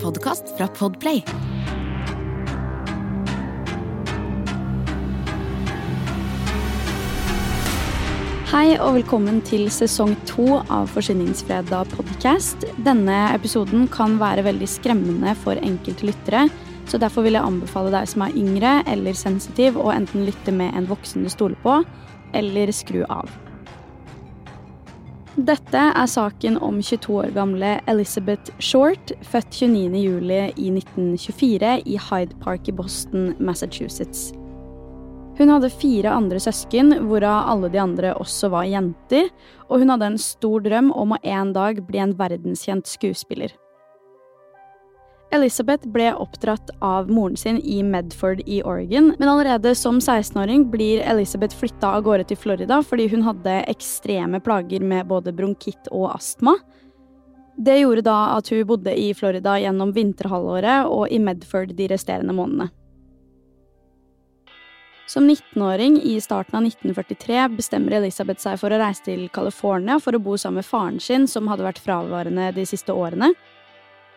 podkast fra Podplay. Hei og velkommen til sesong to av Forsyningsfredag podcast. Denne episoden kan være veldig skremmende for enkelte lyttere, så derfor vil jeg anbefale deg som er yngre eller sensitiv, å enten lytte med en voksen du stoler på, eller skru av. Dette er saken om 22 år gamle Elizabeth Short, født 29.07. i 1924 i Hyde Park i Boston, Massachusetts. Hun hadde fire andre søsken, hvorav alle de andre også var jenter, og hun hadde en stor drøm om å en dag bli en verdenskjent skuespiller. Elizabeth ble oppdratt av moren sin i Medford i Oregon, men allerede som 16-åring blir Elizabeth flytta av gårde til Florida fordi hun hadde ekstreme plager med både bronkitt og astma. Det gjorde da at hun bodde i Florida gjennom vinterhalvåret og i Medford de resterende månedene. Som 19-åring i starten av 1943 bestemmer Elisabeth seg for å reise til California for å bo sammen med faren sin, som hadde vært fraværende de siste årene.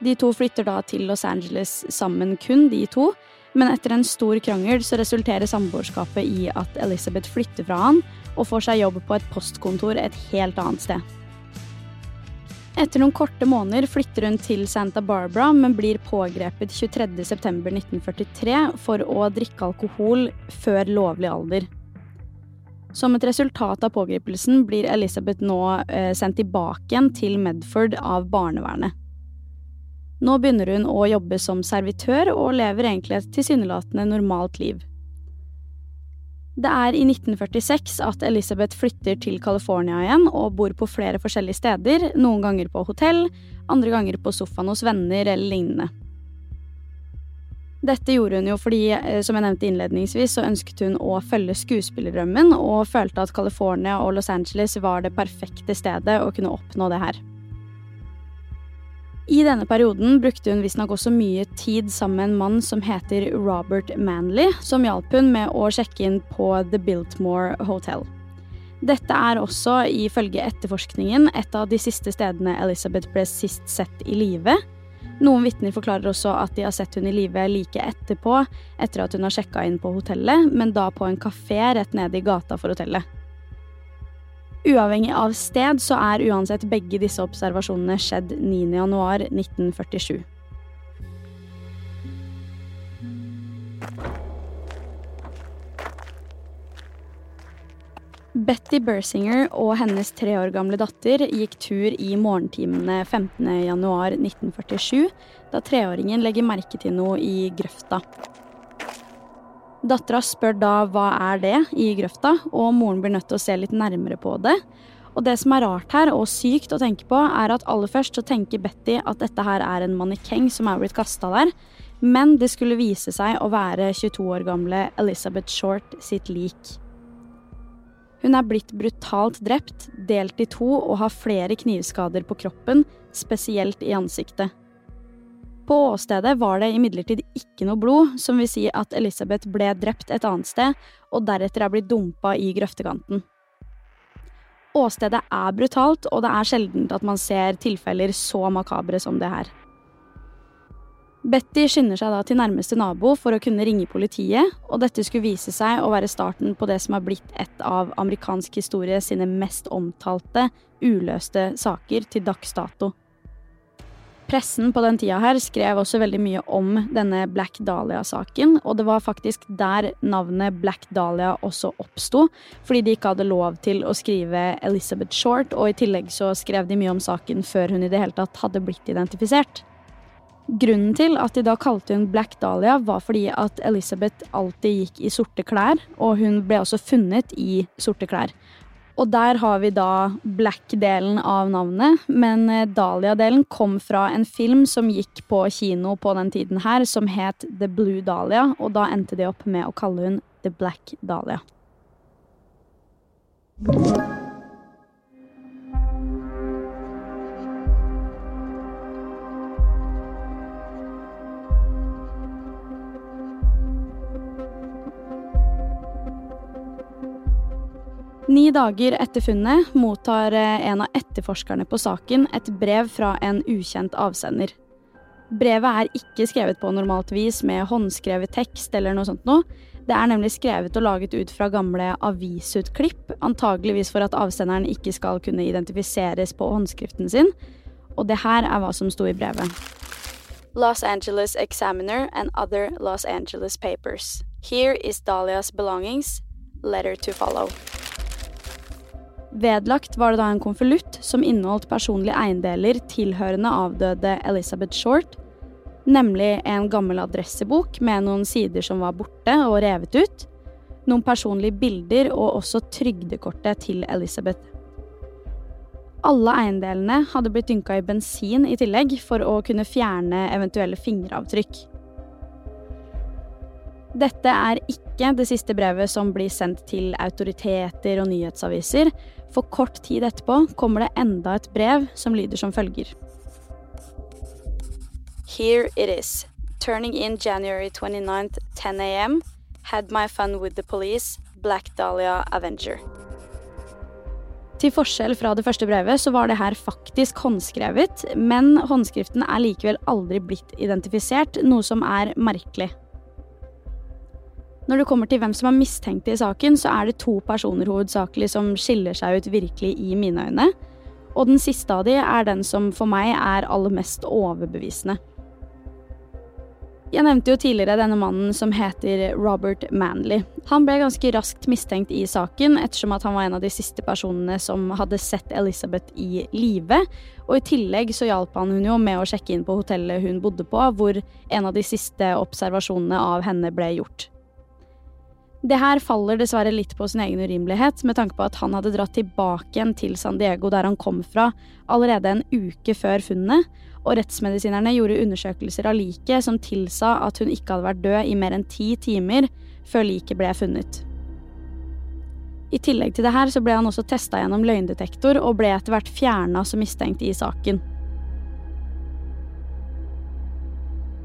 De to flytter da til Los Angeles sammen, kun de to, men etter en stor krangel så resulterer samboerskapet i at Elisabeth flytter fra han og får seg jobb på et postkontor et helt annet sted. Etter noen korte måneder flytter hun til Santa Barbara, men blir pågrepet 23.9.1943 for å drikke alkohol før lovlig alder. Som et resultat av pågripelsen blir Elizabeth nå eh, sendt tilbake igjen til Medford av barnevernet. Nå begynner hun å jobbe som servitør og lever egentlig et tilsynelatende normalt liv. Det er i 1946 at Elizabeth flytter til California igjen og bor på flere forskjellige steder, noen ganger på hotell, andre ganger på sofaen hos venner eller lignende. Dette gjorde hun jo fordi, eh, som jeg nevnte innledningsvis, så ønsket hun å følge skuespillerdrømmen, og følte at California og Los Angeles var det perfekte stedet å kunne oppnå det her. I denne perioden brukte hun visstnok også mye tid sammen med en mann som heter Robert Manley, som hjalp hun med å sjekke inn på The Biltmore Hotel. Dette er også, ifølge etterforskningen, et av de siste stedene Elizabeth ble sist sett i live. Noen vitner forklarer også at de har sett hun i live like etterpå, etter at hun har sjekka inn på hotellet, men da på en kafé rett nede i gata for hotellet. Uavhengig av sted så er uansett begge disse observasjonene skjedd 9.1.1947. Betty Bersinger og hennes tre år gamle datter gikk tur i morgentimene 15.1.1947, da treåringen legger merke til noe i grøfta. Dattera spør da hva er det i grøfta, og moren blir nødt til å se litt nærmere på det. Og det som er rart her, og sykt å tenke på, er at aller først så tenker Betty at dette her er en mannekeng som er blitt kasta der, men det skulle vise seg å være 22 år gamle Elizabeth Short sitt lik. Hun er blitt brutalt drept, delt i to og har flere knivskader på kroppen, spesielt i ansiktet. På åstedet var det imidlertid ikke noe blod, som vil si at Elisabeth ble drept et annet sted, og deretter er blitt dumpa i grøftekanten. Åstedet er brutalt, og det er sjelden at man ser tilfeller så makabre som det her. Betty skynder seg da til nærmeste nabo for å kunne ringe politiet, og dette skulle vise seg å være starten på det som har blitt et av amerikansk historie sine mest omtalte, uløste saker til dags dato. Pressen på den tida her skrev også veldig mye om denne Black Dahlia-saken, og det var faktisk der navnet Black Dahlia også oppsto, fordi de ikke hadde lov til å skrive Elizabeth Short, og i tillegg så skrev de mye om saken før hun i det hele tatt hadde blitt identifisert. Grunnen til at de da kalte hun Black Dahlia, var fordi at Elizabeth alltid gikk i sorte klær, og hun ble også funnet i sorte klær. Og der har vi da Black-delen av navnet, men eh, Dahlia-delen kom fra en film som gikk på kino på den tiden her, som het The Blue Dahlia, og da endte de opp med å kalle hun The Black Dahlia. Ni dager etter funnet mottar eh, en av etterforskerne på saken et brev fra en ukjent avsender. Brevet er ikke skrevet på normalt vis med håndskrevet tekst eller noe sånt noe. Det er nemlig skrevet og laget ut fra gamle avisutklipp, antageligvis for at avsenderen ikke skal kunne identifiseres på håndskriften sin. Og det her er hva som sto i brevet. Los Angeles Examiner and other Los Angeles papers. Here is Dahlias belongings. Letter to follow. Vedlagt var det da en konvolutt som inneholdt personlige eiendeler tilhørende avdøde Elizabeth Short, nemlig en gammel adressebok med noen sider som var borte og revet ut, noen personlige bilder og også trygdekortet til Elizabeth. Alle eiendelene hadde blitt dynka i bensin i tillegg for å kunne fjerne eventuelle fingeravtrykk. Dette er ikke det siste brevet som blir sendt til autoriteter og nyhetsaviser, for kort tid etterpå kommer det enda et brev som lyder som følger. Here it is. Turning in January 29th, 10 a.m. Had my fun with the police. Black Dahlia Avenger. Til forskjell fra det første brevet så var det her faktisk håndskrevet, men håndskriften er likevel aldri blitt identifisert, noe som er merkelig. Når det kommer til hvem som er mistenkt i saken, så er det to personer hovedsakelig som skiller seg ut virkelig i mine øyne, og den siste av de er den som for meg er aller mest overbevisende. Jeg nevnte jo tidligere denne mannen som heter Robert Manley. Han ble ganske raskt mistenkt i saken, ettersom at han var en av de siste personene som hadde sett Elizabeth i live. Og i tillegg så hjalp han hun jo med å sjekke inn på hotellet hun bodde på, hvor en av de siste observasjonene av henne ble gjort. Det her faller dessverre litt på sin egen urimelighet, med tanke på at han hadde dratt tilbake igjen til San Diego, der han kom fra, allerede en uke før funnet, og rettsmedisinerne gjorde undersøkelser av liket som tilsa at hun ikke hadde vært død i mer enn ti timer før liket ble funnet. I tillegg til det her så ble han også testa gjennom løgndetektor og ble etter hvert fjerna som mistenkt i saken.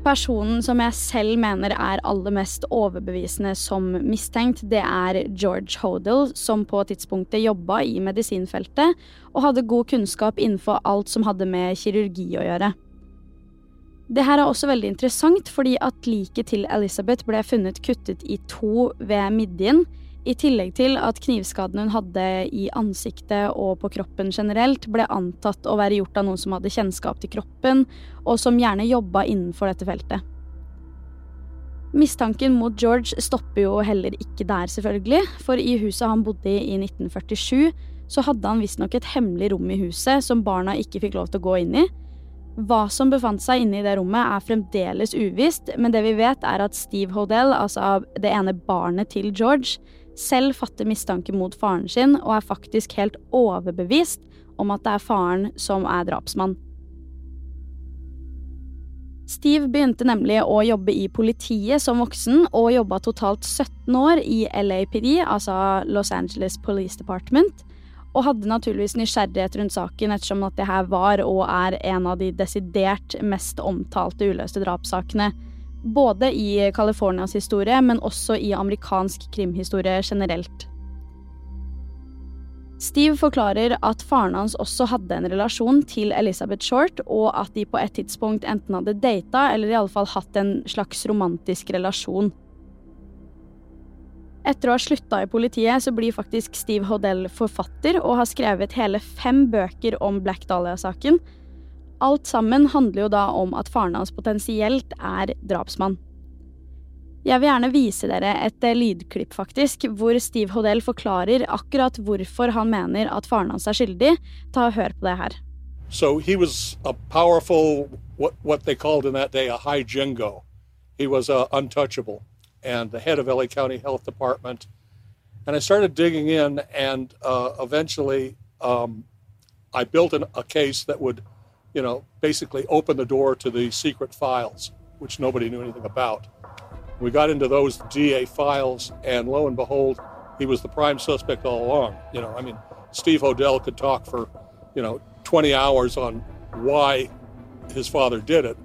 Personen som jeg selv mener er aller mest overbevisende som mistenkt, det er George Hodel, som på tidspunktet jobba i medisinfeltet og hadde god kunnskap innenfor alt som hadde med kirurgi å gjøre. Det her er også veldig interessant, fordi at liket til Elizabeth ble funnet kuttet i to ved midjen, i tillegg til at knivskaden hun hadde i ansiktet og på kroppen generelt, ble antatt å være gjort av noen som hadde kjennskap til kroppen, og som gjerne jobba innenfor dette feltet. Mistanken mot George stopper jo heller ikke der, selvfølgelig, for i huset han bodde i i 1947, så hadde han visstnok et hemmelig rom i huset som barna ikke fikk lov til å gå inn i. Hva som befant seg inne i det rommet, er fremdeles uvisst, men det vi vet, er at Steve Hodell, altså det ene barnet til George, selv fatter mistanke mot faren sin og er faktisk helt overbevist om at det er faren som er drapsmann. Steve begynte nemlig å jobbe i politiet som voksen, og jobba totalt 17 år i LAPD, altså Los Angeles Police Department, og hadde naturligvis nysgjerrighet rundt saken ettersom at det her var og er en av de desidert mest omtalte uløste drapssakene både i Californias historie, men også i amerikansk krimhistorie generelt. Steve forklarer at faren hans også hadde en relasjon til Elizabeth Short, og at de på et tidspunkt enten hadde data eller i alle fall hatt en slags romantisk relasjon. Etter å ha slutta i politiet, så blir faktisk Steve Hodell forfatter og har skrevet hele fem bøker om Black Dahlia-saken, Alt sammen handler jo da om at faren hans potensielt er drapsmann. Jeg vil gjerne vise dere et eh, lydklipp, faktisk, hvor Steve Hodell forklarer akkurat hvorfor han mener at faren hans er skyldig. Ta og Hør på det her. So he was a powerful, what, what they called in that day, a high jingo. He was uh, untouchable and the head of LA County Health Department. And I started digging in, and uh, eventually um, I built an, a case that would – you know, basically opened the door to the secret files, which nobody knew anything about. We got into those DA files, and lo and behold, he was the prime suspect all along. You know, I mean, Steve Hodell could talk for, you know, 20 hours on why his father did it.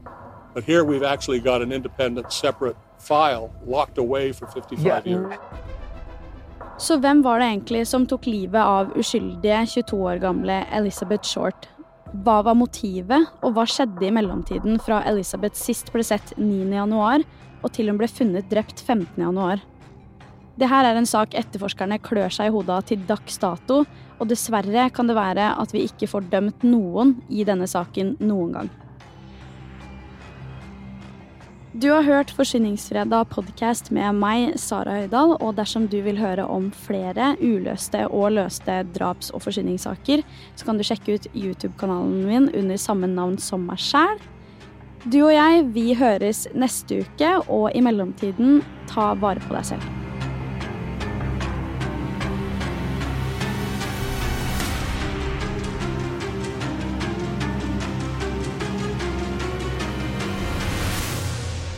But here we've actually got an independent, separate file locked away for 55 yeah. years. Så hvem var det egentlig som tok livet av uskyldige 22 år gamle Elizabeth Short Hva var motivet, og hva skjedde i mellomtiden fra Elisabeth sist ble sett 9.1 og til hun ble funnet drept 15.1? Det her er en sak etterforskerne klør seg i hodet til dags dato, og dessverre kan det være at vi ikke får dømt noen i denne saken noen gang. Du har hørt Forsyningsfredag podkast med meg, Sara Høydahl. Og dersom du vil høre om flere uløste og løste draps- og forsyningssaker, så kan du sjekke ut YouTube-kanalen min under samme navn som meg sjæl. Du og jeg, vi høres neste uke, og i mellomtiden, ta vare på deg selv.